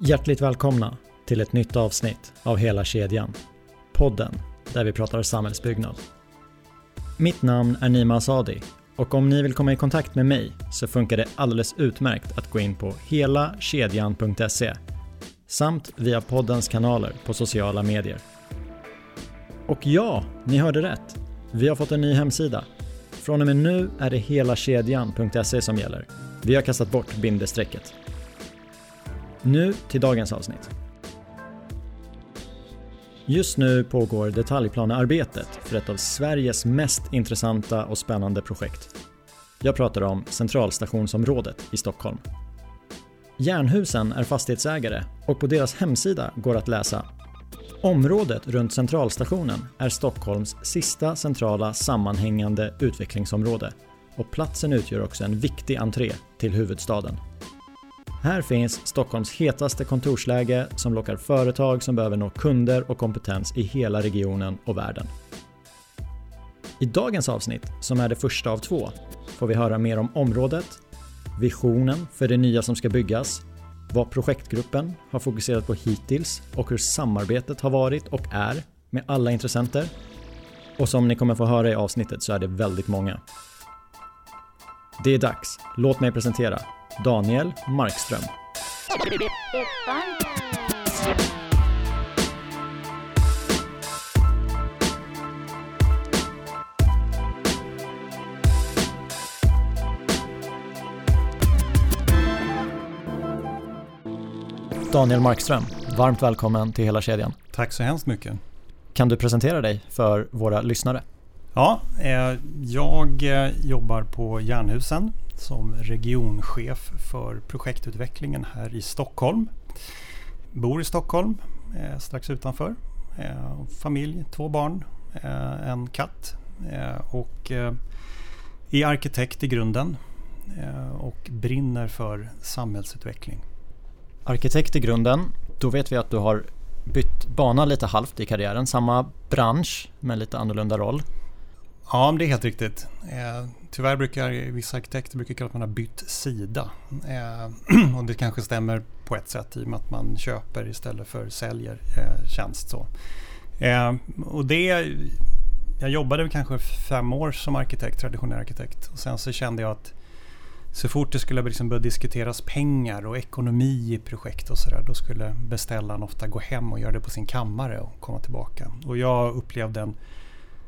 Hjärtligt välkomna till ett nytt avsnitt av Hela kedjan. Podden där vi pratar samhällsbyggnad. Mitt namn är Nima Asadi och om ni vill komma i kontakt med mig så funkar det alldeles utmärkt att gå in på helakedjan.se samt via poddens kanaler på sociala medier. Och ja, ni hörde rätt. Vi har fått en ny hemsida. Från och med nu är det helakedjan.se som gäller. Vi har kastat bort bindestrecket. Nu till dagens avsnitt. Just nu pågår detaljplanearbetet för ett av Sveriges mest intressanta och spännande projekt. Jag pratar om Centralstationsområdet i Stockholm. Jernhusen är fastighetsägare och på deras hemsida går att läsa Området runt Centralstationen är Stockholms sista centrala sammanhängande utvecklingsområde och platsen utgör också en viktig entré till huvudstaden. Här finns Stockholms hetaste kontorsläge som lockar företag som behöver nå kunder och kompetens i hela regionen och världen. I dagens avsnitt, som är det första av två, får vi höra mer om området, visionen för det nya som ska byggas, vad projektgruppen har fokuserat på hittills och hur samarbetet har varit och är med alla intressenter. Och som ni kommer få höra i avsnittet så är det väldigt många. Det är dags. Låt mig presentera Daniel Markström. Daniel Markström, varmt välkommen till Hela kedjan. Tack så hemskt mycket. Kan du presentera dig för våra lyssnare? Ja, eh, jag eh, jobbar på Jernhusen som regionchef för projektutvecklingen här i Stockholm. Bor i Stockholm, eh, strax utanför. Eh, familj, två barn, eh, en katt och är arkitekt i grunden och brinner för samhällsutveckling. Arkitekt i grunden, då vet vi att du har bytt bana lite halvt i karriären. Samma bransch men lite annorlunda roll. Ja, det är helt riktigt. Eh, tyvärr brukar vissa arkitekter brukar kalla att man har bytt sida. Eh, och det kanske stämmer på ett sätt i och med att man köper istället för säljer eh, tjänst. Så. Eh, och det, jag jobbade kanske fem år som arkitekt, traditionell arkitekt. Och sen så kände jag att så fort det skulle liksom börja diskuteras pengar och ekonomi i projekt och sådär, då skulle beställaren ofta gå hem och göra det på sin kammare och komma tillbaka. Och jag upplevde en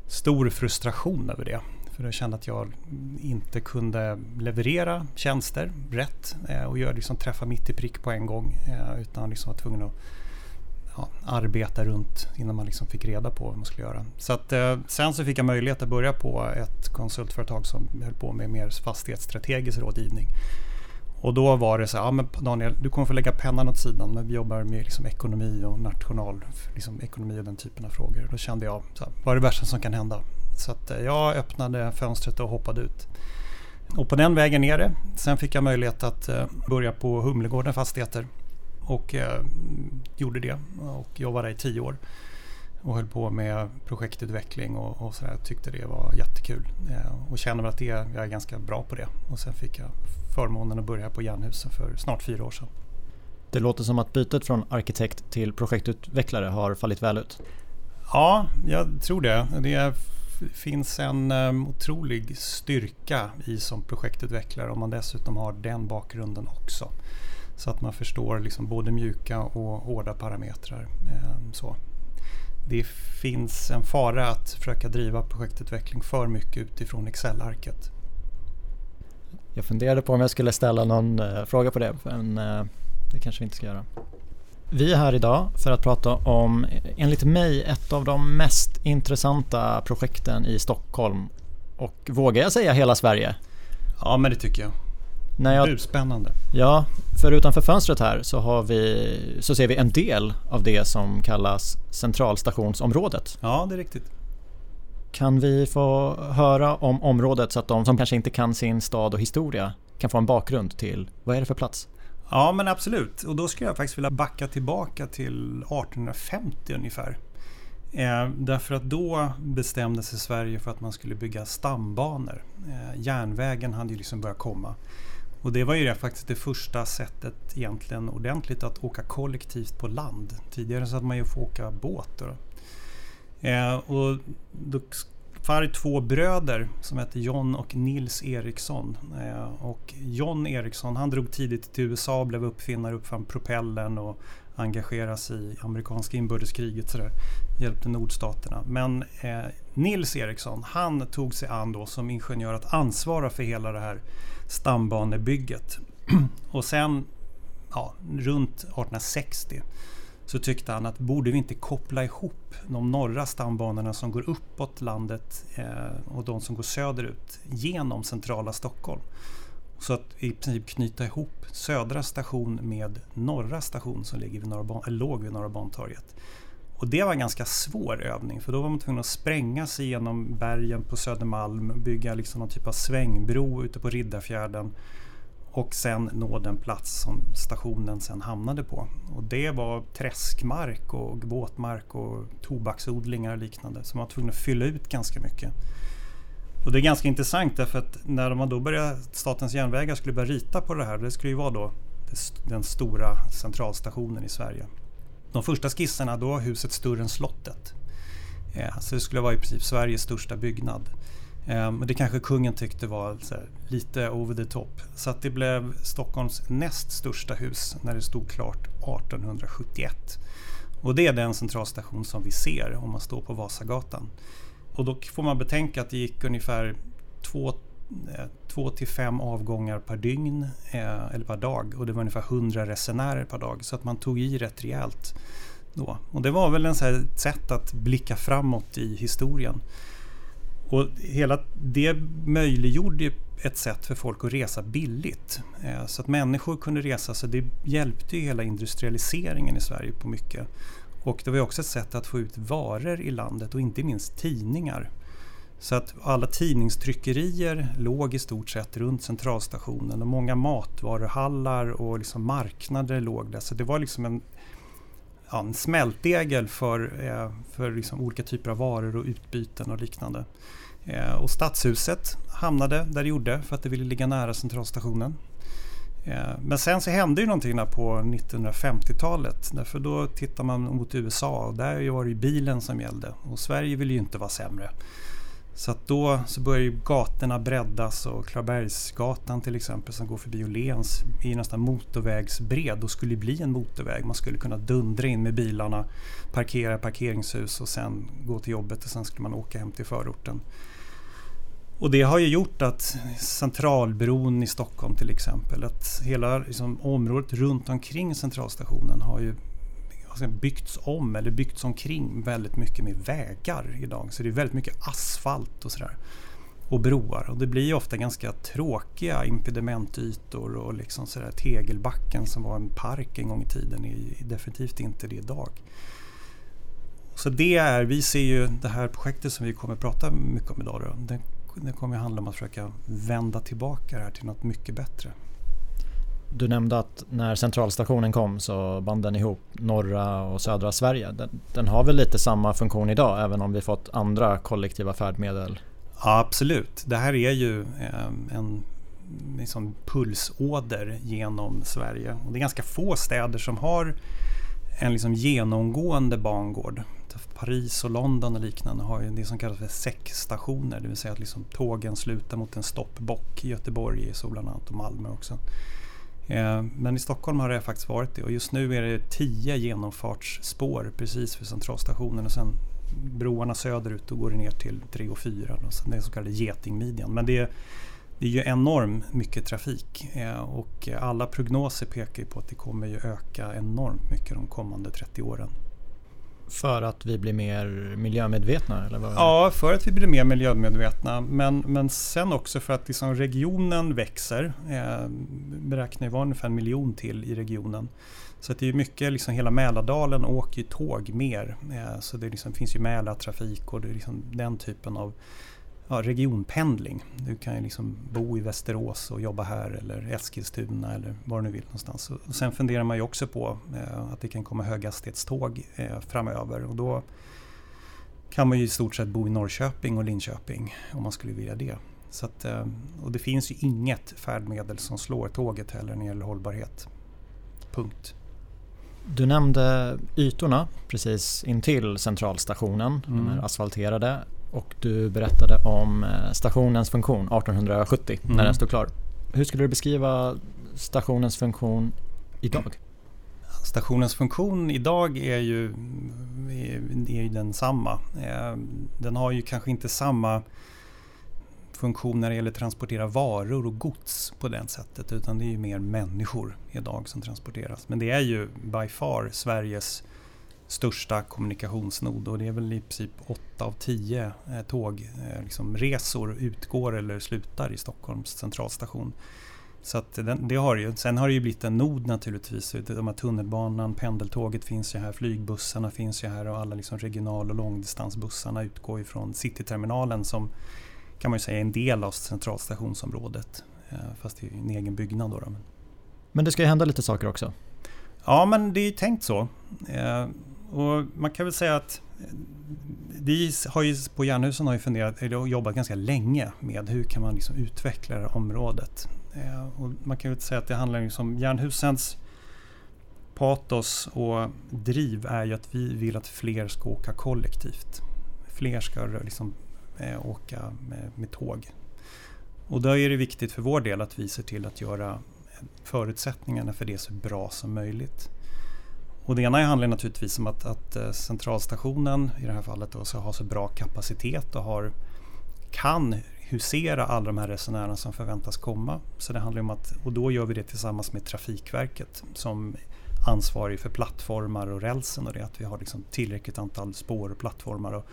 stor frustration över det. För jag kände att jag inte kunde leverera tjänster rätt eh, och göra, liksom, träffa mitt i prick på en gång. Eh, utan liksom var tvungen att ja, arbeta runt innan man liksom fick reda på vad man skulle göra. Så att, eh, sen så fick jag möjlighet att börja på ett konsultföretag som höll på med mer fastighetsstrategisk rådgivning. Och då var det så här, ja, men Daniel, du kommer få lägga pennan åt sidan men vi jobbar med liksom ekonomi och national liksom ekonomi och den typen av frågor. Då kände jag, så här, vad är det värsta som kan hända? Så att eh, jag öppnade fönstret och hoppade ut. Och på den vägen ner det. Sen fick jag möjlighet att eh, börja på Humlegården Fastigheter. Och eh, gjorde det och jobbade där i tio år och höll på med projektutveckling och, och sådär. Tyckte det var jättekul eh, och känner att det, jag är ganska bra på det. Och sen fick jag förmånen att börja på Jernhusen för snart fyra år sedan. Det låter som att bytet från arkitekt till projektutvecklare har fallit väl ut. Ja, jag tror det. Det finns en um, otrolig styrka i som projektutvecklare om man dessutom har den bakgrunden också. Så att man förstår liksom både mjuka och hårda parametrar. Um, så det finns en fara att försöka driva projektutveckling för mycket utifrån Excel-arket. Jag funderade på om jag skulle ställa någon uh, fråga på det, men uh, det kanske vi inte ska göra. Vi är här idag för att prata om, enligt mig, ett av de mest intressanta projekten i Stockholm och vågar jag säga hela Sverige? Ja, men det tycker jag. När jag, Buspännande. Ja, för utanför fönstret här så, har vi, så ser vi en del av det som kallas centralstationsområdet. Ja, det är riktigt. Kan vi få höra om området så att de som kanske inte kan sin stad och historia kan få en bakgrund till vad är det för plats? Ja, men absolut. Och då skulle jag faktiskt vilja backa tillbaka till 1850 ungefär. Eh, därför att då bestämde sig Sverige för att man skulle bygga stambanor. Eh, järnvägen hade ju liksom börjat komma. Och det var ju det, faktiskt det första sättet egentligen ordentligt att åka kollektivt på land. Tidigare så hade man ju fått åka båt. Då. Eh, och då var två bröder som hette John och Nils Eriksson. Eh, och John Eriksson han drog tidigt till USA, blev uppfinnare, uppfann propellern och engagerade sig i amerikanska inbördeskriget. Sådär, hjälpte nordstaterna. Men eh, Nils Eriksson han tog sig an då som ingenjör att ansvara för hela det här stambanebygget. och sen ja, runt 1860 så tyckte han att borde vi inte koppla ihop de norra stambanorna som går uppåt landet eh, och de som går söderut genom centrala Stockholm. Så att i princip knyta ihop södra station med norra station som ligger vid norra, låg vid Norra Bantorget. Och det var en ganska svår övning för då var man tvungen att spränga sig genom bergen på Södermalm, bygga liksom någon typ av svängbro ute på Riddarfjärden och sen nå den plats som stationen sen hamnade på. Och det var träskmark och våtmark och tobaksodlingar och liknande. som man var tvungen att fylla ut ganska mycket. Och det är ganska intressant därför att när man då började, Statens järnvägar skulle börja rita på det här, det skulle ju vara då den stora centralstationen i Sverige. De första skisserna då var huset större än slottet. Eh, så det skulle vara i princip Sveriges största byggnad. Eh, men det kanske kungen tyckte var lite over the top. Så att det blev Stockholms näst största hus när det stod klart 1871. Och det är den centralstation som vi ser om man står på Vasagatan. Och då får man betänka att det gick ungefär två, Eh, två till fem avgångar per dygn eh, eller per dag och det var ungefär 100 resenärer per dag. Så att man tog i rätt rejält då. Och det var väl ett sätt att blicka framåt i historien. Och hela det möjliggjorde ett sätt för folk att resa billigt. Eh, så att människor kunde resa, så det hjälpte ju hela industrialiseringen i Sverige på mycket. Och det var också ett sätt att få ut varor i landet och inte minst tidningar. Så att alla tidningstryckerier låg i stort sett runt centralstationen och många matvaruhallar och liksom marknader låg där. Så det var liksom en, ja, en smältdegel för, eh, för liksom olika typer av varor och utbyten och liknande. Eh, och stadshuset hamnade där det gjorde för att det ville ligga nära centralstationen. Eh, men sen så hände ju någonting på 1950-talet. Därför då tittar man mot USA och där var det ju bilen som gällde. Och Sverige vill ju inte vara sämre. Så att då så börjar ju gatorna breddas och Klarabergsgatan till exempel som går förbi Åhléns är ju nästan motorvägsbred och skulle bli en motorväg. Man skulle kunna dundra in med bilarna, parkera parkeringshus och sen gå till jobbet och sen skulle man åka hem till förorten. Och det har ju gjort att Centralbron i Stockholm till exempel, att hela liksom, området runt omkring centralstationen har ju byggts om eller byggts omkring väldigt mycket med vägar idag. Så det är väldigt mycket asfalt och sådär. Och broar. Och det blir ofta ganska tråkiga impedimentytor och liksom sådär Tegelbacken som var en park en gång i tiden är definitivt inte det idag. Så det är, vi ser ju det här projektet som vi kommer att prata mycket om idag. Då, det det kommer handla om att försöka vända tillbaka det här till något mycket bättre. Du nämnde att när centralstationen kom så band den ihop norra och södra Sverige. Den, den, har väl lite samma funktion idag även om vi fått andra kollektiva färdmedel? Ja, absolut. Det här är ju eh, en liksom pulsåder genom Sverige. Och det är ganska få städer som har en liksom genomgående bangård. Paris och London och liknande har ju det som kallas för säckstationer. Det vill säga att liksom tågen slutar mot en stoppbock i Göteborg så bland annat och Malmö också. Eh, men i Stockholm har det faktiskt varit det och just nu är det tio genomfartsspår precis vid centralstationen och sen broarna söderut och går det ner till 3 och 4, Den så kallade getingmidjan. Men det är, det är ju enormt mycket trafik eh, och alla prognoser pekar på att det kommer ju öka enormt mycket de kommande 30 åren. För att vi blir mer miljömedvetna? Eller vad? Ja, för att vi blir mer miljömedvetna. Men, men sen också för att liksom regionen växer. Eh, beräknar vara ungefär en miljon till i regionen. Så att det är mycket, liksom hela Mälardalen åker ju tåg mer. Eh, så det liksom, finns ju Mälartrafik och det är liksom den typen av ja, regionpendling. Du kan ju liksom bo i Västerås och jobba här eller Eskilstuna eller var du nu vill någonstans. Och sen funderar man ju också på eh, att det kan komma höghastighetståg eh, framöver och då kan man ju i stort sett bo i Norrköping och Linköping om man skulle vilja det. Så att, eh, och det finns ju inget färdmedel som slår tåget heller när det gäller hållbarhet. Punkt. Du nämnde ytorna precis intill centralstationen, mm. de är asfalterade. Och du berättade om eh, stationens funktion 1870 mm. när den stod klar. Hur skulle du beskriva stationens funktion idag? Stationens funktion idag är ju, är ju densamma. Eh, den har ju kanske inte samma funktion när det gäller att transportera varor och gods på det sättet. Utan det är ju mer människor idag som transporteras. Men det är ju by far Sveriges största kommunikationsnod och det är väl i princip 8 av 10 eh, tågresor liksom, utgår eller slutar i Stockholms centralstation. Så den, det har ju. Sen har det ju blivit en nod naturligtvis. De här tunnelbanan, pendeltåget finns ju här, flygbussarna finns ju här och alla liksom regional och långdistansbussarna utgår ifrån Cityterminalen som kan man ju säga är en del av centralstationsområdet. Eh, fast det är en egen byggnad då. Men det ska ju hända lite saker också. Ja, men det är ju tänkt så. Och man kan väl säga att eh, vi har ju på Jernhusen har ju funderat, eller jobbat ganska länge med hur kan man liksom utveckla det här området. Eh, och man kan väl säga att det handlar liksom Jernhusens patos och driv är ju att vi vill att fler ska åka kollektivt. Fler ska liksom, eh, åka med, med tåg. Och då är det viktigt för vår del att vi ser till att göra eh, förutsättningarna för det så bra som möjligt. Och det ena handlar naturligtvis om att, att eh, centralstationen i det här fallet då, ska ha så bra kapacitet och har, kan husera alla de här resenärerna som förväntas komma. Så det handlar om att, och då gör vi det tillsammans med Trafikverket som ansvarig för plattformar och rälsen och det att vi har liksom tillräckligt antal spår och plattformar och,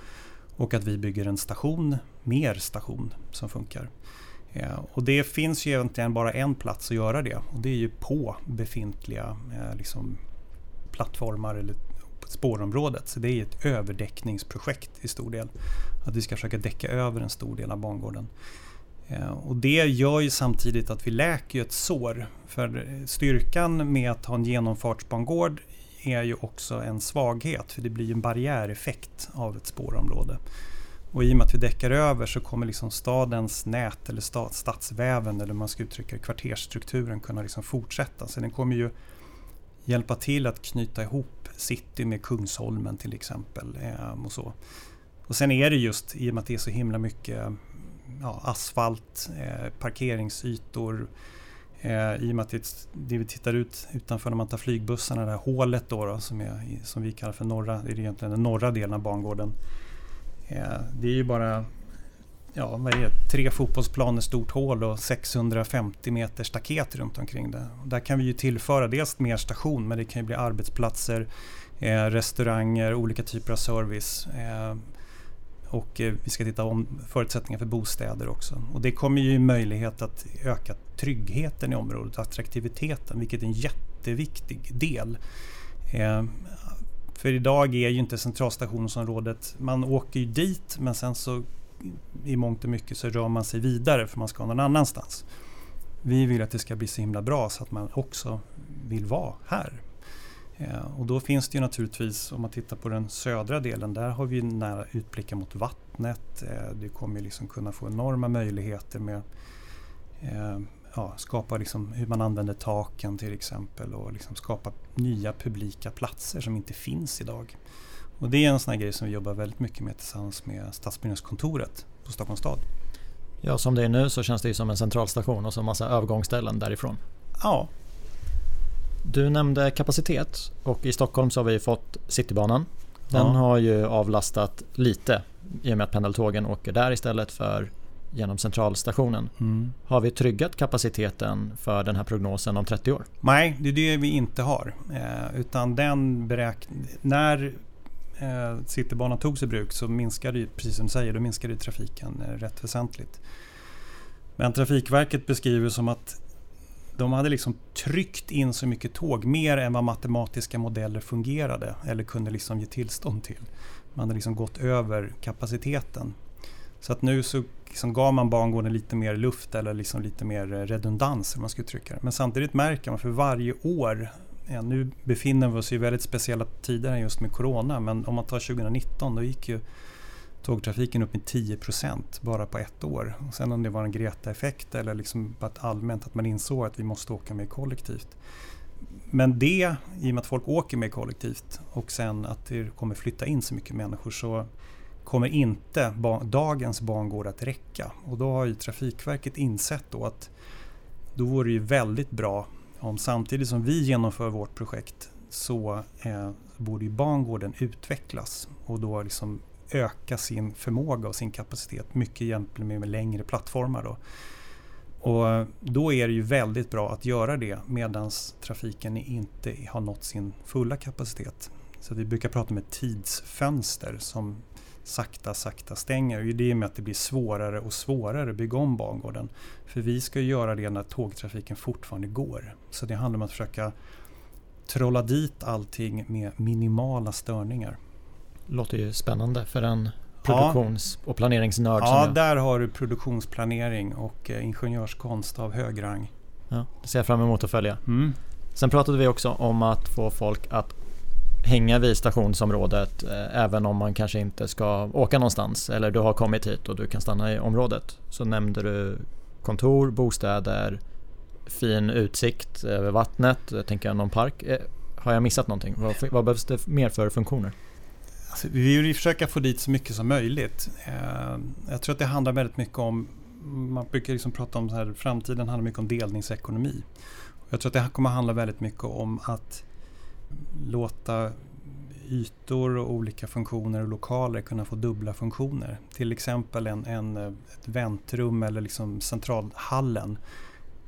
och att vi bygger en station, mer station som funkar. Ja, och det finns ju egentligen bara en plats att göra det och det är ju på befintliga eh, liksom, plattformar eller spårområdet. Så det är ett överdäckningsprojekt i stor del. Att vi ska försöka däcka över en stor del av bangården. Eh, och det gör ju samtidigt att vi läker ett sår. För styrkan med att ha en genomfartsbangård är ju också en svaghet. För det blir en barriäreffekt av ett spårområde. Och i och med att vi däckar över så kommer liksom stadens nät eller stadsväven eller man ska uttrycka kvartersstrukturen kunna liksom fortsätta. Så den kommer ju hjälpa till att knyta ihop city med Kungsholmen till exempel. Ehm, och, så. och sen är det just i och med att det är så himla mycket ja, asfalt, eh, parkeringsytor. Eh, I och med att det, det, vi tittar ut utanför när man tar flygbussarna, det här hålet då, då som, är, som vi kallar för norra, det är egentligen den norra delen av bangården. Eh, det är ju bara ja, vad är det, tre fotbollsplaner stort hål och 650 meter staket runt omkring det. Där kan vi ju tillföra dels mer station men det kan ju bli arbetsplatser, eh, restauranger, olika typer av service. Eh, och eh, vi ska titta om förutsättningar för bostäder också. Och det kommer ju möjlighet att öka tryggheten i området, attraktiviteten, vilket är en jätteviktig del. Eh, för idag är ju inte centralstationsområdet, man åker ju dit men sen så i mångt och mycket så rör man sig vidare för man ska någon annanstans. Vi vill att det ska bli så himla bra så att man också vill vara här. Eh, och då finns det ju naturligtvis, om man tittar på den södra delen, där har vi nära utblickar mot vattnet. Eh, du kommer liksom kunna få enorma möjligheter med eh, ja, skapa liksom hur man använder taken till exempel och liksom skapa nya publika platser som inte finns idag. Och det är en sån här grej som vi jobbar väldigt mycket med tillsammans med Stadsbyggnadskontoret på Stockholms stad. Ja, som det är nu så känns det ju som en centralstation och så massa övergångsställen därifrån. Ja. Du nämnde kapacitet och i Stockholm så har vi fått Citybanan. Den ja. har ju avlastat lite i och med att pendeltågen åker där istället för genom centralstationen. Mm. Har vi tryggat kapaciteten för den här prognosen om 30 år? Nej, det är det vi inte har. Eh, utan den beräk när eh, Citybanan togs i bruk så minskade, precis som du säger, då minskade trafiken eh, rätt väsentligt. Men Trafikverket beskriver som att de hade liksom tryckt in så mycket tåg, mer än vad matematiska modeller fungerade eller kunde liksom ge tillstånd till. Man hade liksom gått över kapaciteten. Så att nu så liksom gav man bangården lite mer luft eller liksom lite mer eh, redundans, redundans. man ska uttrycka det. Men samtidigt märker man för varje år ja, nu befinner vi oss i väldigt speciella tider just med Corona, men om man tar 2019 då gick ju tågtrafiken upp med 10% bara på ett år. Och sen om det var en Greta-effekt eller liksom bara allmänt att man insåg att vi måste åka mer kollektivt. Men det, i och med att folk åker mer kollektivt och sen att det kommer flytta in så mycket människor så kommer inte dagens bangård att räcka. Och då har ju Trafikverket insett då att då vore det ju väldigt bra om samtidigt som vi genomför vårt projekt så eh, borde ju bangården utvecklas och då liksom öka sin förmåga och sin kapacitet mycket egentligen med längre plattformar. Då. Och eh, då är det ju väldigt bra att göra det medan trafiken inte har nått sin fulla kapacitet. Så vi brukar prata om ett tidsfönster som sakta, sakta stänger. Och det är med att det blir svårare och svårare att bygga om bangården. För vi ska göra det när tågtrafiken fortfarande går. Så det handlar om att försöka trolla dit allting med minimala störningar. Låter ju spännande för en produktions och planeringsnörd. Ja, där har du produktionsplanering och eh, ingenjörskonst av hög rang. Ja, det ser jag fram emot att följa. Mm. Sen pratade vi också om att få folk att hänga vid stationsområdet eh, även om man kanske inte ska åka någonstans eller du har kommit hit och du kan stanna i området. Så nämnde du kontor, bostäder, fin utsikt över vattnet, jag tänker någon park. Eh, har jag missat någonting? Vad, vad behövs det mer för funktioner? Alltså, vi vill försöka få dit så mycket som möjligt. Eh, jag tror att det handlar väldigt mycket om, man brukar liksom prata om så här, framtiden handlar mycket om delningsekonomi. Jag tror att det kommer handla väldigt mycket om att låta ytor och olika funktioner och lokaler kunna få dubbla funktioner. Till exempel en, en, ett väntrum eller liksom centralhallen.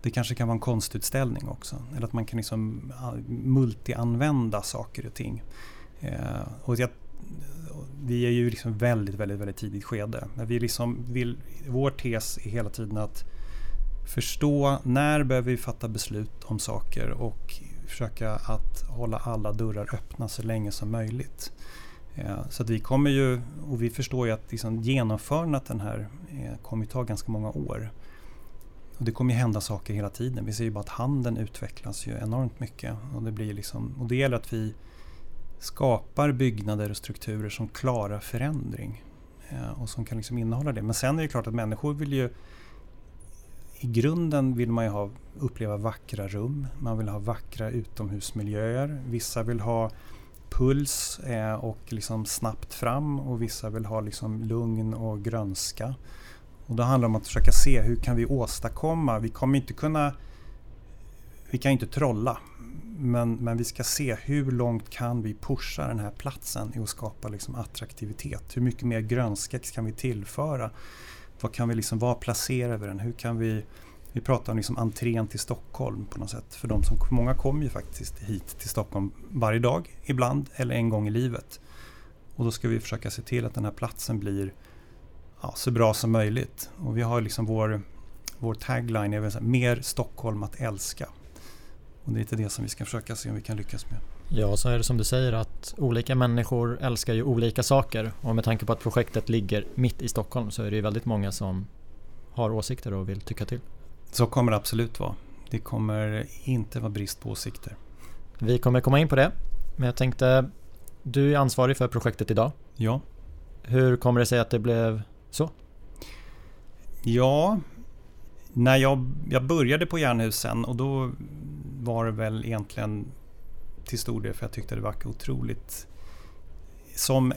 Det kanske kan vara en konstutställning också. Eller att man kan liksom multianvända saker och ting. Eh, och jag vi är ju liksom väldigt, väldigt, väldigt tidigt skede. Men vi liksom vill, vår tes är hela tiden att förstå när behöver vi fatta beslut om saker och försöka att hålla alla dörrar öppna så länge som möjligt. Eh, så att vi kommer ju, och vi förstår ju att liksom genomförandet den här eh, kommer kommer ta ganska många år. Och det kommer ju hända saker hela tiden. Vi ser ju bara att handeln utvecklas ju enormt mycket. Och det, blir liksom, och det gäller att vi skapar byggnader och strukturer som klarar förändring. Eh, och som kan liksom innehålla det. Men sen är det klart att människor vill ju i grunden vill man ju ha, uppleva vackra rum. Man vill ha vackra utomhusmiljöer. Vissa vill ha puls eh, och liksom snabbt fram och vissa vill ha liksom lugn och grönska. Och då handlar det om att försöka se hur kan vi åstadkomma. Vi kommer inte kunna vi kan inte trolla men, men vi ska se hur långt kan vi pusha den här platsen i att skapa liksom attraktivitet. Hur mycket mer grönska kan vi tillföra? Vad kan vi liksom, var placerar vi den? Hur kan vi vi pratar om liksom entrén till Stockholm på något sätt. För de som, många kommer ju faktiskt hit till Stockholm varje dag, ibland eller en gång i livet. Och då ska vi försöka se till att den här platsen blir ja, så bra som möjligt. Och vi har liksom vår, vår tagline är väl så här, mer Stockholm att älska. Och det är lite det som vi ska försöka se om vi kan lyckas med. Ja, så är det som du säger att olika människor älskar ju olika saker och med tanke på att projektet ligger mitt i Stockholm så är det ju väldigt många som har åsikter och vill tycka till. Så kommer det absolut vara. Det kommer inte vara brist på åsikter. Vi kommer komma in på det, men jag tänkte du är ansvarig för projektet idag. Ja. Hur kommer det sig att det blev så? Ja, när jag, jag började på Jernhusen och då var det väl egentligen till stor del för jag tyckte det var otroligt som eh,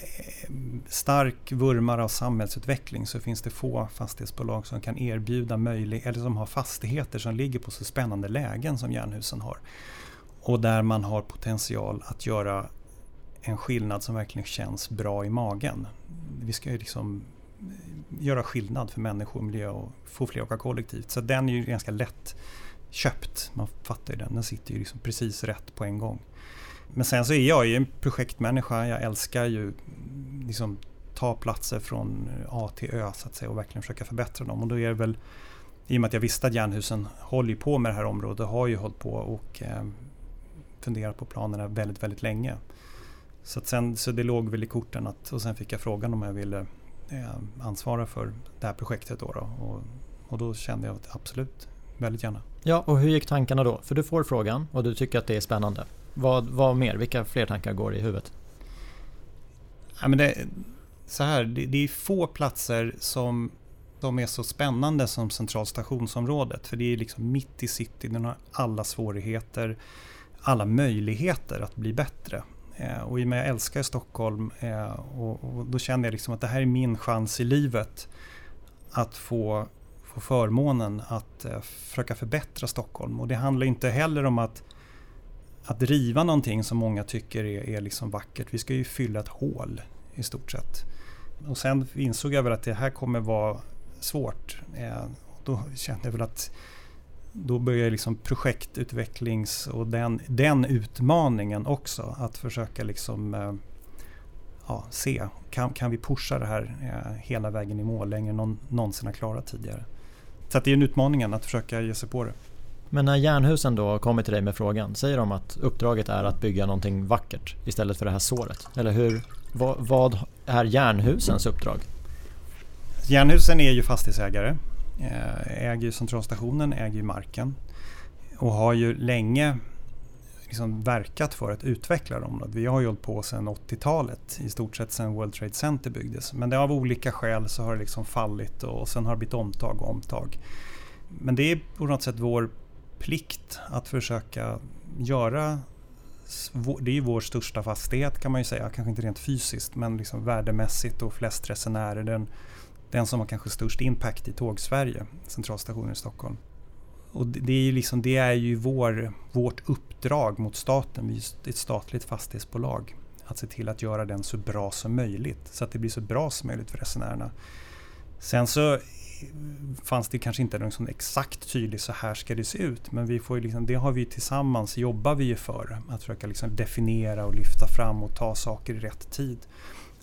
stark vurmare av samhällsutveckling så finns det få fastighetsbolag som kan erbjuda möjlighet, eller som har fastigheter som ligger på så spännande lägen som Jernhusen har. Och där man har potential att göra en skillnad som verkligen känns bra i magen. Vi ska ju liksom eh, göra skillnad för människor och miljö och få fler att åka kollektivt. Så den är ju ganska lätt köpt. Man fattar ju den. Den sitter ju liksom precis rätt på en gång. Men sen så är jag ju en projektmänniska. Jag älskar ju liksom ta platser från A till Ö så att säga och verkligen försöka förbättra dem. Och då är det väl i och med att jag visste att Jernhusen håller på med det här området har ju hållit på och eh, funderat på planerna väldigt, väldigt länge. Så, sen, så det låg väl i korten att, och sen fick jag frågan om jag ville eh, ansvara för det här projektet. Då, då och, och, då kände jag att absolut, väldigt gärna. Ja, och hur gick tankarna då? För du får frågan och du tycker att det är spännande. Vad, vad mer? Vilka fler tankar går i huvudet? Ja, men det, så här, det, det är få platser som de är så spännande som centralstationsområdet. För det är liksom mitt i city, den har alla svårigheter, alla möjligheter att bli bättre. Eh, och i och med att jag älskar Stockholm eh, och, och, då känner jag liksom att det här är min chans i livet att få, få förmånen att eh, försöka förbättra Stockholm. Och det handlar inte heller om att, att riva någonting som många tycker är, är liksom vackert. Vi ska ju fylla ett hål i stort sett. Och sen insåg jag väl att det här kommer vara svårt. Eh, då kände jag väl att då börjar liksom projektutvecklings och den, den utmaningen också. Att försöka liksom eh, ja, se, kan, kan vi pusha det här eh, hela vägen i mål längre än någon någonsin har klarat tidigare. Så det är en utmaning att försöka ge sig på det. Men när Jernhusen då kommer till dig med frågan, säger de att uppdraget är att bygga någonting vackert istället för det här såret? Eller hur, vad, vad är Jernhusens uppdrag? Jernhusen är ju fastighetsägare, eh, äger äger centralstationen, äger marken och har ju länge liksom verkat för att utveckla dem. Vi har ju hållit på sedan 80-talet, i stort sett sedan World Trade Center byggdes. Men det av olika skäl så har det liksom fallit och sen har det blivit omtag och omtag. Men det är på något sätt vår plikt att försöka göra det är ju vår största fastighet kan man ju säga, kanske inte rent fysiskt men liksom värdemässigt och flest resenärer. Den, den som har kanske störst impact i Tåg-Sverige, centralstationen i Stockholm. Och det är ju, liksom, det är ju vår, vårt uppdrag mot staten, vi är ett statligt fastighetsbolag, att se till att göra den så bra som möjligt, så att det blir så bra som möjligt för resenärerna. Sen så fanns det kanske inte någon sån exakt tydlig så här ska det se ut. Men vi får liksom, det har vi tillsammans jobbar vi för. Att försöka liksom definiera och lyfta fram och ta saker i rätt tid.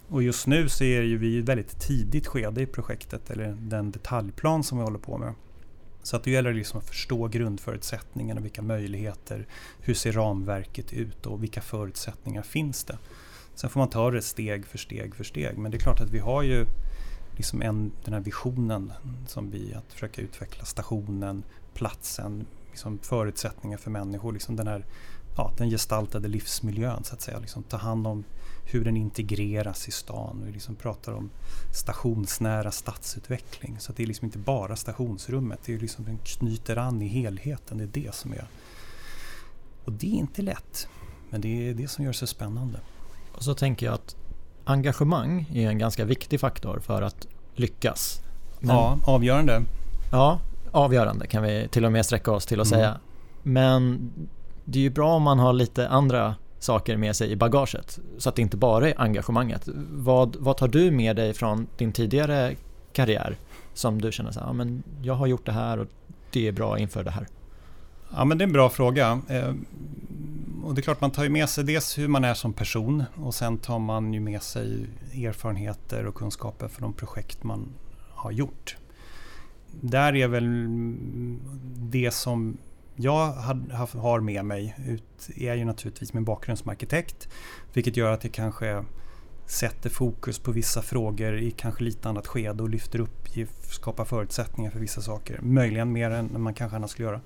Och just nu så är ju vi i ett väldigt tidigt skede i projektet, eller den detaljplan som vi håller på med. Så att det gäller liksom att förstå grundförutsättningarna, vilka möjligheter, hur ser ramverket ut och vilka förutsättningar finns det? Sen får man ta det steg för steg för steg. Men det är klart att vi har ju liksom en, den här visionen som vi, att försöka utveckla stationen, platsen, liksom förutsättningar för människor. Liksom den här ja, den gestaltade livsmiljön så att säga. Liksom ta hand om hur den integreras i stan. Vi liksom pratar om stationsnära stadsutveckling. Så det är liksom inte bara stationsrummet, det är liksom, den knyter an i helheten. Det är det som är... Och det är inte lätt, men det är det som gör det så spännande. Och så tänker jag att engagemang är en ganska viktig faktor för att lyckas. Men, ja, avgörande. Ja, avgörande kan vi till och med sträcka oss till att mm. säga. Men det är ju bra om man har lite andra saker med sig i bagaget så att det inte bara är engagemanget. Vad, vad tar du med dig från din tidigare karriär som du känner så här, ja, men jag har gjort det här och det är bra inför det här? Ja men det är en bra fråga. Och det är klart man tar ju med sig dels hur man är som person och sen tar man ju med sig erfarenheter och kunskaper för de projekt man har gjort. Där är väl det som jag har med mig ut är ju naturligtvis min bakgrund som arkitekt. Vilket gör att jag kanske sätter fokus på vissa frågor i kanske lite annat skede och lyfter upp, skapar förutsättningar för vissa saker. Möjligen mer än man kanske annars skulle göra.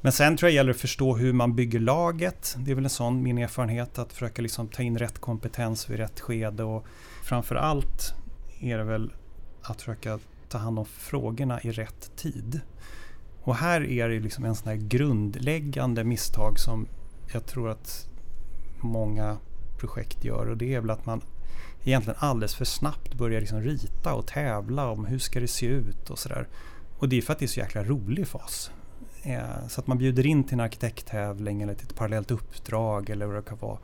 Men sen tror jag det gäller att förstå hur man bygger laget. Det är väl en sån min erfarenhet att försöka liksom ta in rätt kompetens vid rätt skede och framför allt är det väl att försöka ta hand om frågorna i rätt tid. Och här är det liksom en sån här grundläggande misstag som jag tror att många projekt gör och det är väl att man egentligen alldeles för snabbt börjar liksom rita och tävla om hur ska det se ut och sådär. Och det är för att det är så jäkla rolig fas. Eh, så att man bjuder in till en arkitekttävling eller till ett parallellt uppdrag eller vad det kan vara.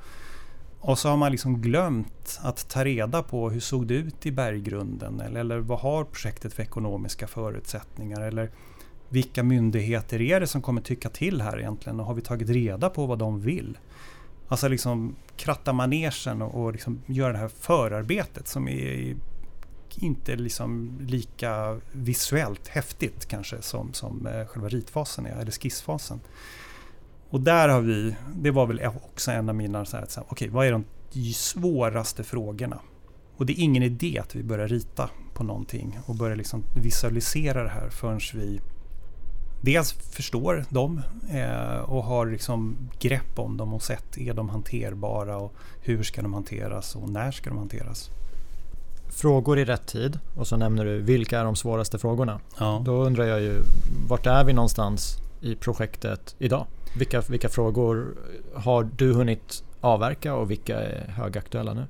Och så har man liksom glömt att ta reda på hur såg det ut i berggrunden eller, eller vad har projektet för ekonomiska förutsättningar eller vilka myndigheter är det som kommer tycka till här egentligen och har vi tagit reda på vad de vill? Alltså liksom kratta manegen och, och liksom göra det här förarbetet som är inte liksom lika visuellt häftigt kanske som, som eh, själva ritfasen är, eller skissfasen. Och där har vi, det var väl också en av mina, så här, okej okay, vad är de svåraste frågorna? Och det är ingen idé att vi börjar rita på någonting och börjar liksom visualisera det här förrän vi dels förstår dem eh, och har liksom grepp om dem och sett är de hanterbara och hur ska de hanteras och när ska de hanteras frågor i rätt tid och så nämner du vilka är de svåraste frågorna. Ja. Då undrar jag ju vart är vi någonstans i projektet idag? Vilka, vilka frågor har du hunnit avverka och vilka är högaktuella nu?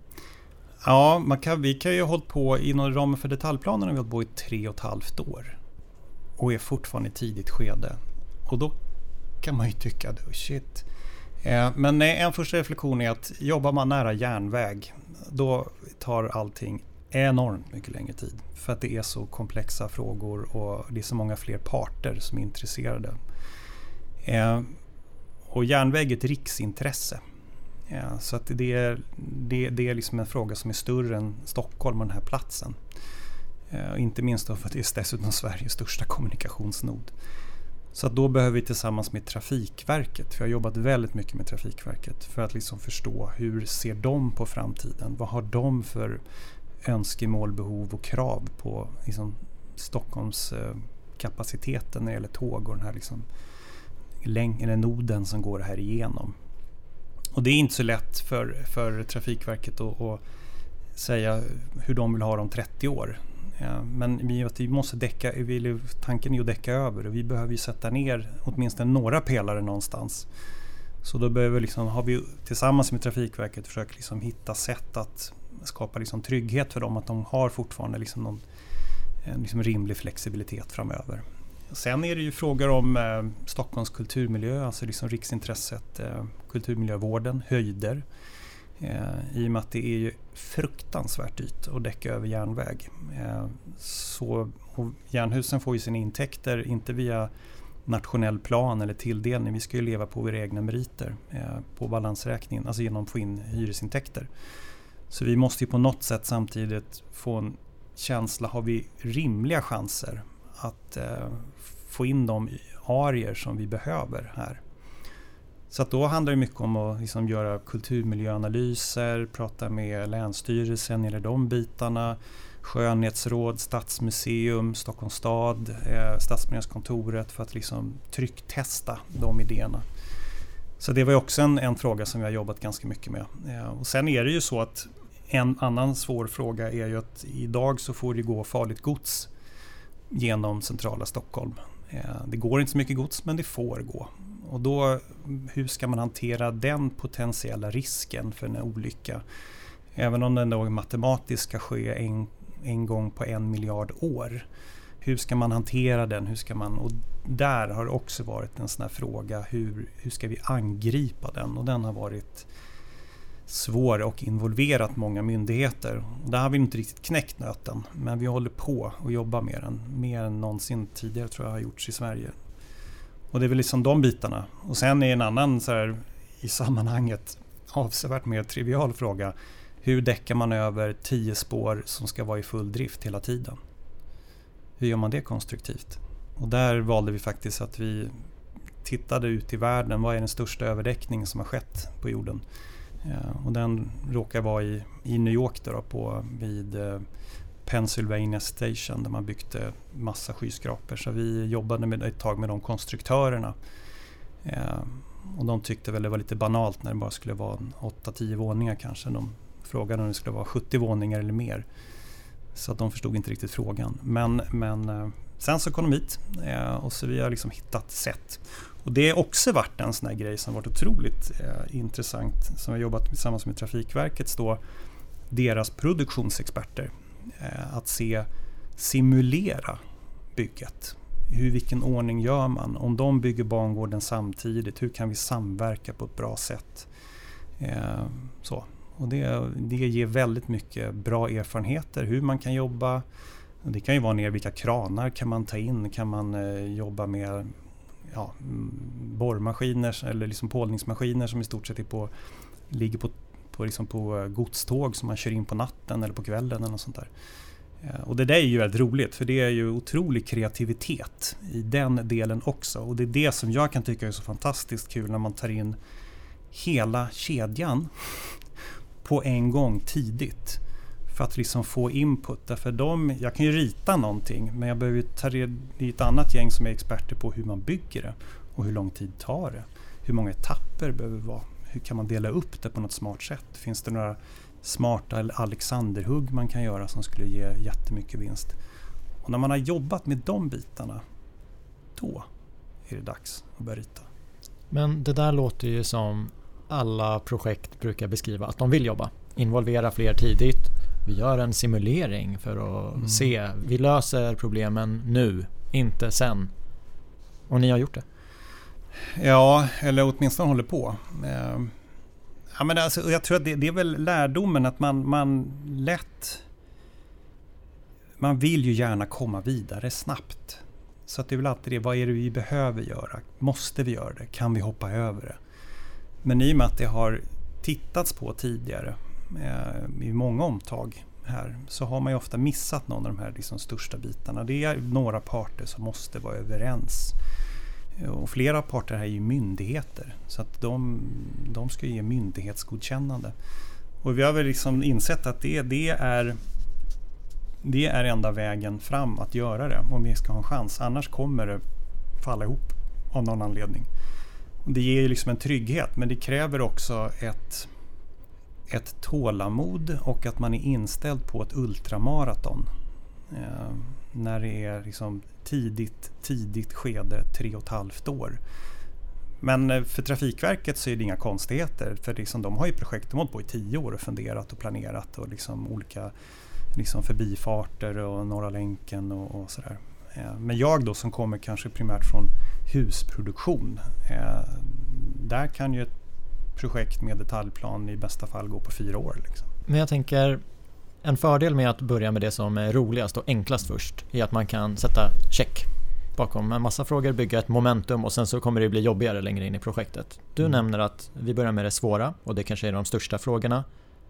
Ja, kan, vi kan ju ha hållit på inom ramen för detaljplanen har vi hållit på i tre och ett halvt år. Och är fortfarande i tidigt skede. Och då kan man ju tycka, shit. Eh, men en första reflektion är att jobbar man nära järnväg, då tar allting enormt mycket längre tid. För att det är så komplexa frågor och det är så många fler parter som är intresserade. Eh, och järnväg är ett riksintresse. Eh, så att det, är, det, det är liksom en fråga som är större än Stockholm och den här platsen. Eh, inte minst för att det är dessutom Sveriges största kommunikationsnod. Så att då behöver vi tillsammans med Trafikverket, för jag har jobbat väldigt mycket med Trafikverket, för att liksom förstå hur ser de på framtiden? Vad har de för önskemål, behov och krav på liksom, Stockholms eh, kapaciteten när det gäller tåg och den här liksom, läng- eller noden som går här igenom. Och det är inte så lätt för, för Trafikverket att, att säga hur de vill ha det om 30 år. Ja, men vi måste däcka, tanken är att däcka över och vi behöver ju sätta ner åtminstone några pelare någonstans. Så då behöver liksom, har vi tillsammans med Trafikverket försökt liksom hitta sätt att skapa liksom trygghet för dem att de har fortfarande liksom någon eh, liksom rimlig flexibilitet framöver. Sen är det ju frågor om eh, Stockholms kulturmiljö, alltså liksom riksintresset, eh, kulturmiljövården, höjder. Eh, I och med att det är ju fruktansvärt dyrt att däcka över järnväg. Eh, så, järnhusen får ju sina intäkter inte via nationell plan eller tilldelning. Vi ska ju leva på våra egna meriter eh, på balansräkningen, alltså genom att få in hyresintäkter. Så vi måste ju på något sätt samtidigt få en känsla, har vi rimliga chanser att eh, få in de arier som vi behöver här. Så då handlar det mycket om att liksom göra kulturmiljöanalyser, prata med Länsstyrelsen eller de bitarna, skönhetsråd, stadsmuseum, Stockholms stad, eh, Stadsmiljökontoret för att liksom trycktesta de idéerna. Så det var också en, en, fråga som vi har jobbat ganska mycket med. Eh, och sen är det ju så att en annan svår fråga är ju att idag så får det gå farligt gods genom centrala Stockholm. Eh, det går inte så mycket gods men det får gå. Och då, hur ska man hantera den potentiella risken för en olycka? Även om den då matematiskt ska ske en, en gång på en miljard år. Hur ska man hantera den? Hur ska man, och där har det också varit en sån här fråga. Hur, hur ska vi angripa den? Och den har varit svår och involverat många myndigheter. Där har vi inte riktigt knäckt nöten, men vi håller på och jobbar med den mer än någonsin tidigare tror jag har gjorts i Sverige. Och det är väl liksom de bitarna. Och sen är en annan så här, i sammanhanget avsevärt mer trivial fråga. Hur däckar man över tio spår som ska vara i full drift hela tiden? Hur gör man det konstruktivt? Och där valde vi faktiskt att vi tittade ut i världen. Vad är den största överdäckningen som har skett på jorden? Eh, och den råkar vara i, i New York då, på, vid eh, Pennsylvania Station där man byggde massa skyskrapor. Så vi jobbade med, ett tag med de konstruktörerna. Eh, och de tyckte väl det var lite banalt när det bara skulle vara 8-10 våningar kanske. De frågade om det skulle vara 70 våningar eller mer. Så att de förstod inte riktigt frågan. Men, men eh, sen så kom de hit eh, och så vi har liksom hittat sätt. Och det har också varit en sån här grej som varit otroligt eh, intressant som vi har jobbat tillsammans med Trafikverkets då, deras produktionsexperter. Eh, att se, simulera bygget. Hur, vilken ordning gör man? Om de bygger bangården samtidigt, hur kan vi samverka på ett bra sätt? Eh, så. Och det, det ger väldigt mycket bra erfarenheter hur man kan jobba. Det kan ju vara ner vilka kranar kan man ta in? Kan man eh, jobba med ja, borrmaskiner eller liksom pålningsmaskiner som i stort sett är på, ligger på, på, liksom på eh, godståg som man kör in på natten eller på kvällen. eller något sånt där. Eh, och det där är ju väldigt roligt för det är ju otrolig kreativitet i den delen också. Och det är det som jag kan tycka är så fantastiskt kul när man tar in hela kedjan på en gång tidigt för att liksom få input. Därför de, jag kan ju rita någonting men jag behöver ta reda, det är ett annat gäng som är experter på hur man bygger det och hur lång tid tar det. Hur många etapper behöver det vara? Hur kan man dela upp det på något smart sätt? Finns det några smarta Alexanderhugg man kan göra som skulle ge jättemycket vinst. Och när man har jobbat med de bitarna, då är det dags att börja rita. Men det där låter ju som alla projekt brukar beskriva att de vill jobba. Involvera fler tidigt. Vi gör en simulering för att mm. se. Vi löser problemen nu, inte sen. Och ni har gjort det? Ja, eller åtminstone håller på. Ehm, ja, men alltså, jag tror att det, det, är väl lärdomen att man, man lätt... Man vill ju gärna komma vidare snabbt. Så att det är väl alltid det, vad är det vi behöver göra? Måste vi göra det? Kan vi hoppa över det? Men i och med att det har tittats på tidigare eh, i många omtag här så har man ju ofta missat någon av de här liksom största bitarna. Det är några parter som måste vara överens. Eh, och flera parter här är ju myndigheter så att de, de ska ge myndighetsgodkännande. Och vi har väl liksom insett att det, det, är, det är enda vägen fram att göra det om vi ska ha en chans. Annars kommer det falla ihop av någon anledning. Det ger ju liksom en trygghet men det kräver också ett, ett tålamod och att man är inställd på ett ultramaraton. Eh, när det är liksom tidigt, tidigt skede, tre och ett halvt år. Men eh, för Trafikverket så är det inga konstigheter för liksom, de har ju projekt, de har hållit på i tio år och funderat och planerat och liksom olika liksom förbifarter och Norra länken och, och sådär. Eh, men jag då som kommer kanske primärt från husproduktion. Eh, där kan ju ett projekt med detaljplan i bästa fall gå på fyra år. Liksom. Men jag tänker, en fördel med att börja med det som är roligast och enklast först är att man kan sätta check bakom en massa frågor, bygga ett momentum och sen så kommer det bli jobbigare längre in i projektet. Du mm. nämner att vi börjar med det svåra och det kanske är de största frågorna.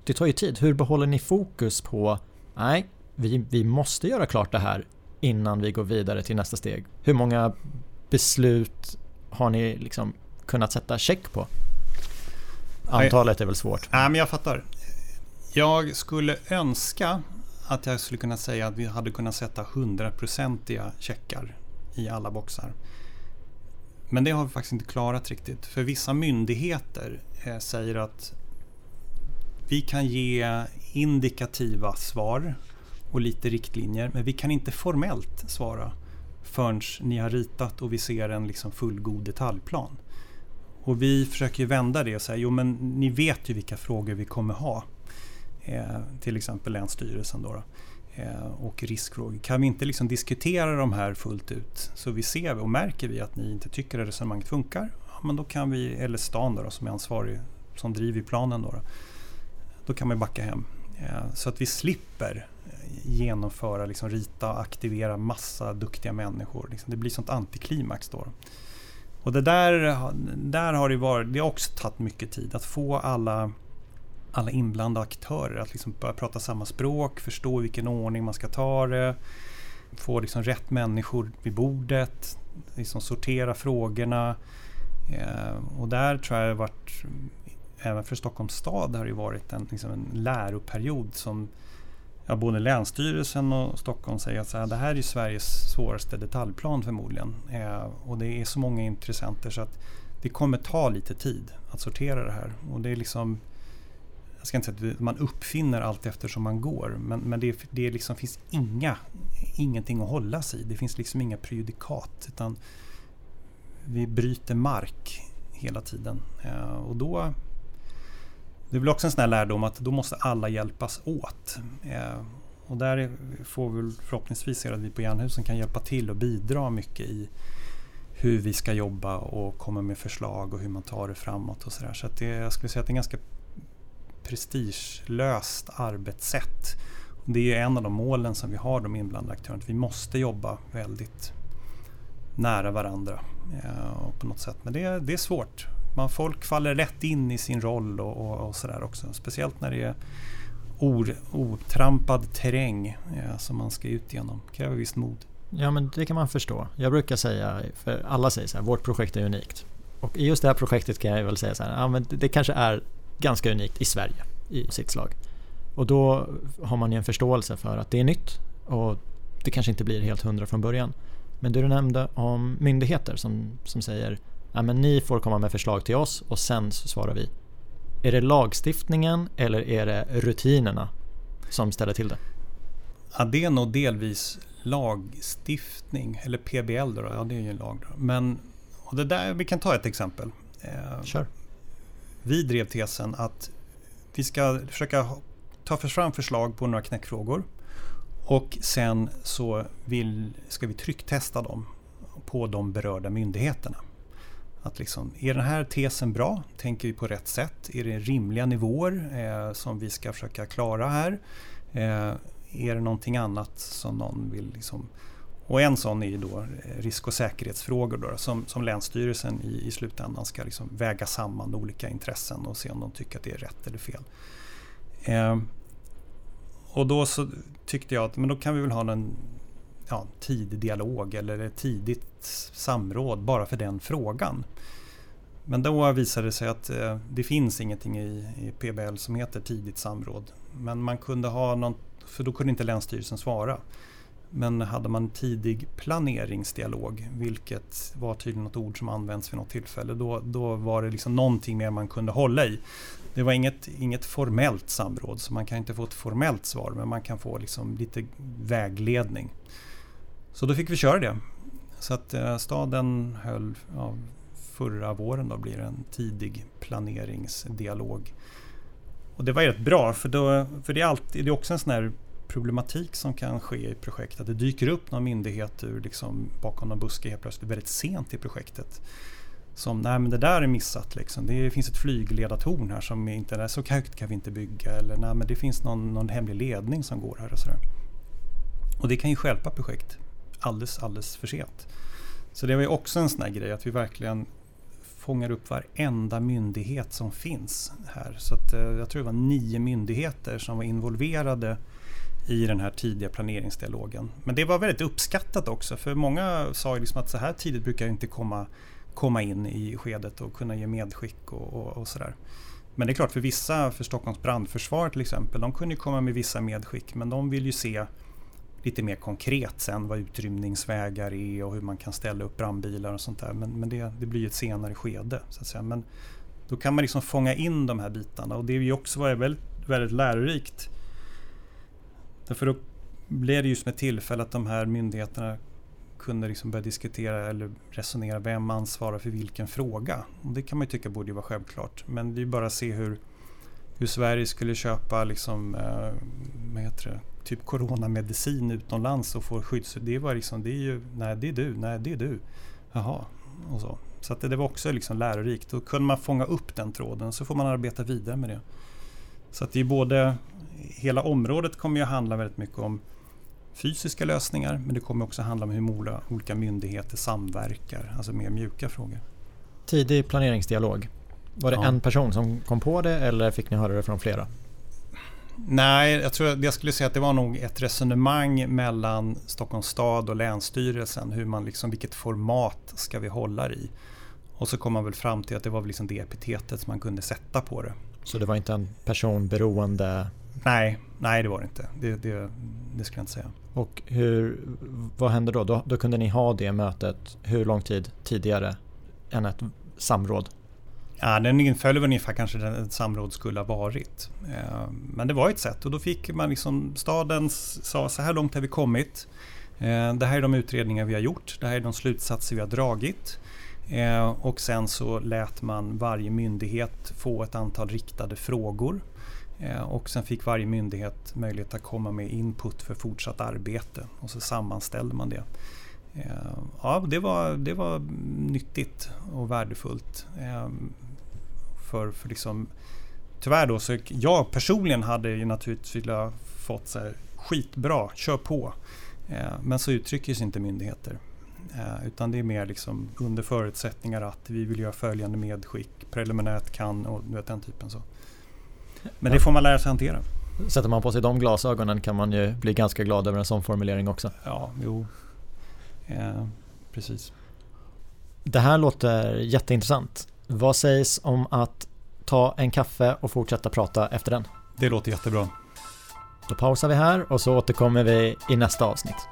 Det tar ju tid. Hur behåller ni fokus på nej, vi, vi måste göra klart det här innan vi går vidare till nästa steg? Hur många beslut har ni liksom kunnat sätta check på? Antalet är väl svårt. Nej, men jag fattar. Jag skulle önska att jag skulle kunna säga att vi hade kunnat sätta hundraprocentiga checkar i alla boxar. Men det har vi faktiskt inte klarat riktigt. För vissa myndigheter eh, säger att vi kan ge indikativa svar och lite riktlinjer, men vi kan inte formellt svara förrän ni har ritat och vi ser en liksom fullgod detaljplan. Och vi försöker vända det och säga, jo men ni vet ju vilka frågor vi kommer ha. Eh, till exempel Länsstyrelsen då. då eh, och riskfrågor. Kan vi inte liksom diskutera de här fullt ut så vi ser och märker vi att ni inte tycker att resonemanget funkar, ja, men då kan vi, eller stan då, som är ansvarig, som driver planen, då, då, då kan man backa hem. Eh, så att vi slipper eh, genomföra, liksom rita och aktivera massa duktiga människor. Liksom. Det blir sånt antiklimax då. Och det där, där har det varit, det har också tagit mycket tid att få alla alla inblandade aktörer att liksom börja prata samma språk, förstå i vilken ordning man ska ta det, få liksom rätt människor vid bordet, liksom sortera frågorna. Eh, och där tror jag det har varit, även för Stockholms stad har det varit en, liksom en läroperiod som ja, både Länsstyrelsen och Stockholm säger att så här, det här är Sveriges svåraste detaljplan förmodligen. Eh, och det är så många intressenter så att det kommer ta lite tid att sortera det här. Och det är liksom jag ska inte säga att man uppfinner allt eftersom man går, men, men det, det liksom finns inga, ingenting att hålla sig i. Det finns liksom inga prejudikat, utan vi bryter mark hela tiden. Eh, och då, det är väl också en sån här lärdom att då måste alla hjälpas åt. Eh, och där får vi förhoppningsvis se att vi på Jernhusen kan hjälpa till och bidra mycket i hur vi ska jobba och komma med förslag och hur man tar det framåt och sådär. Så, så det, jag skulle säga att det är ganska prestigelöst arbetssätt. Det är en av de målen som vi har, de inblandade aktörerna. Vi måste jobba väldigt nära varandra eh, på något sätt. Men det, det är svårt. Man, folk faller rätt in i sin roll och, och, och sådär också. Speciellt när det är or, otrampad terräng ja, som man ska ut genom. Det kräver visst mod. Ja men det kan man förstå. Jag brukar säga, för alla säger så här, vårt projekt är unikt. Och i just det här projektet kan jag väl säga så här, ja, men det kanske är ganska unikt i Sverige i sitt slag. Och då har man ju en förståelse för att det är nytt och det kanske inte blir helt hundra från början. Men det du nämnde om myndigheter som, som säger att ni får komma med förslag till oss och sen så svarar vi. Är det lagstiftningen eller är det rutinerna som ställer till det? Ja, det är nog delvis lagstiftning, eller PBL då, ja det är ju en lag. Då. Men och det där, vi kan ta ett exempel. Eh, Kör. Vi drev tesen att vi ska försöka ta fram förslag på några knäckfrågor och sen så vill, ska vi trycktesta dem på de berörda myndigheterna. Att liksom, är den här tesen bra? Tänker vi på rätt sätt? Är det rimliga nivåer eh, som vi ska försöka klara här? Eh, är det någonting annat som någon vill liksom... Och en sån är ju då eh, risk och säkerhetsfrågor då, som, som Länsstyrelsen i, i slutändan ska liksom väga samman olika intressen och se om de tycker att det är rätt eller fel. Eh, och då så tyckte jag att men då kan vi väl ha en ja, tidig dialog eller ett tidigt samråd bara för den frågan. Men då visade det sig att eh, det finns ingenting i, i, PBL som heter tidigt samråd. Men man kunde ha något, för då kunde inte Länsstyrelsen svara. Men hade man tidig planeringsdialog, vilket var tydligen något ord som används vid något tillfälle, då, då var det liksom någonting mer man kunde hålla i. Det var inget, inget formellt samråd, så man kan inte få ett formellt svar, men man kan få liksom lite vägledning. Så då fick vi köra det. Så att eh, staden höll, ja, förra våren då blir det en tidig planeringsdialog. Och det var rätt bra, för, då, för det, är alltid, det är också en sån här problematik som kan ske i projekt. Att det dyker upp någon myndighet ur liksom bakom någon buske helt plötsligt väldigt sent i projektet. Som, nej men det där är missat liksom. Det finns ett flygledartorn här som inte är så högt kan vi inte bygga. Eller nej men det finns någon, någon hemlig ledning som går här och sådär. Och det kan ju skälpa projekt alldeles, alldeles för sent. Så det var ju också en sån här grej att vi verkligen fångar upp varenda myndighet som finns här. Så att, eh, jag tror det var nio myndigheter som var involverade i den här tidiga planeringsdialogen. Men det var väldigt uppskattat också för många sa ju liksom att så här tidigt brukar inte komma, komma in i skedet och kunna ge medskick och, och, och sådär. Men det är klart för vissa, för Stockholms brandförsvar till exempel, de kunde komma med vissa medskick men de vill ju se lite mer konkret sen vad utrymningsvägar är och hur man kan ställa upp brandbilar och sånt där. Men, men det, det blir ett senare skede. Så att säga. Men då kan man liksom fånga in de här bitarna och det är ju också varit väldigt, väldigt lärorikt. Därför då blev det ju som ett tillfälle att de här myndigheterna kunde liksom börja diskutera eller resonera vem ansvarar för vilken fråga. Och det kan man ju tycka borde vara självklart. Men det är ju bara att se hur, hur Sverige skulle köpa liksom, eh, heter det? typ coronamedicin utomlands och får skydds... Det var liksom, det är ju, nej det är du, nej det är du. Jaha, och så. Så att det, det var också liksom lärorikt. Då kunde man fånga upp den tråden så får man arbeta vidare med det. Så att det är både, hela området kommer ju handla väldigt mycket om fysiska lösningar men det kommer också handla om hur olika myndigheter samverkar, alltså mer mjuka frågor. Tidig planeringsdialog. Var det ja. en person som kom på det eller fick ni höra det från flera? Nej, jag tror jag skulle säga att det var nog ett resonemang mellan Stockholms stad och Länsstyrelsen. Hur man liksom, vilket format ska vi hålla i? Och så kom man väl fram till att det var väl liksom det epitetet som man kunde sätta på det. Så det var inte en personberoende? Nej, nej det var det inte. Det, det, det skulle jag inte säga. Och hur, vad hände då? då? Då kunde ni ha det mötet hur lång tid tidigare än ett samråd? Ja, den inföll väl ungefär kanske den ett samråd skulle ha varit. Eh, men det var ett sätt och då fick man liksom staden sa så här långt har vi kommit. Eh, det här är de utredningar vi har gjort. Det här är de slutsatser vi har dragit. Eh, och sen så lät man varje myndighet få ett antal riktade frågor. Och sen fick varje myndighet möjlighet att komma med input för fortsatt arbete och så sammanställde man det. Ja, det var, det var nyttigt och värdefullt för, för liksom, tyvärr då, så jag personligen hade ju naturligtvis velat fått så här, skitbra, kör på. Eh, men så uttrycker sig inte myndigheter. Eh, utan det är mer liksom under förutsättningar att vi vill göra följande medskick, preliminärt kan och du vet, den typen. så. Men det får man lära sig hantera. Sätter man på sig de glasögonen kan man ju bli ganska glad över en sån formulering också. Ja, jo. Eh, precis. Det här låter jätteintressant. Vad sägs om att ta en kaffe och fortsätta prata efter den? Det låter jättebra. Då pausar vi här och så återkommer vi i nästa avsnitt.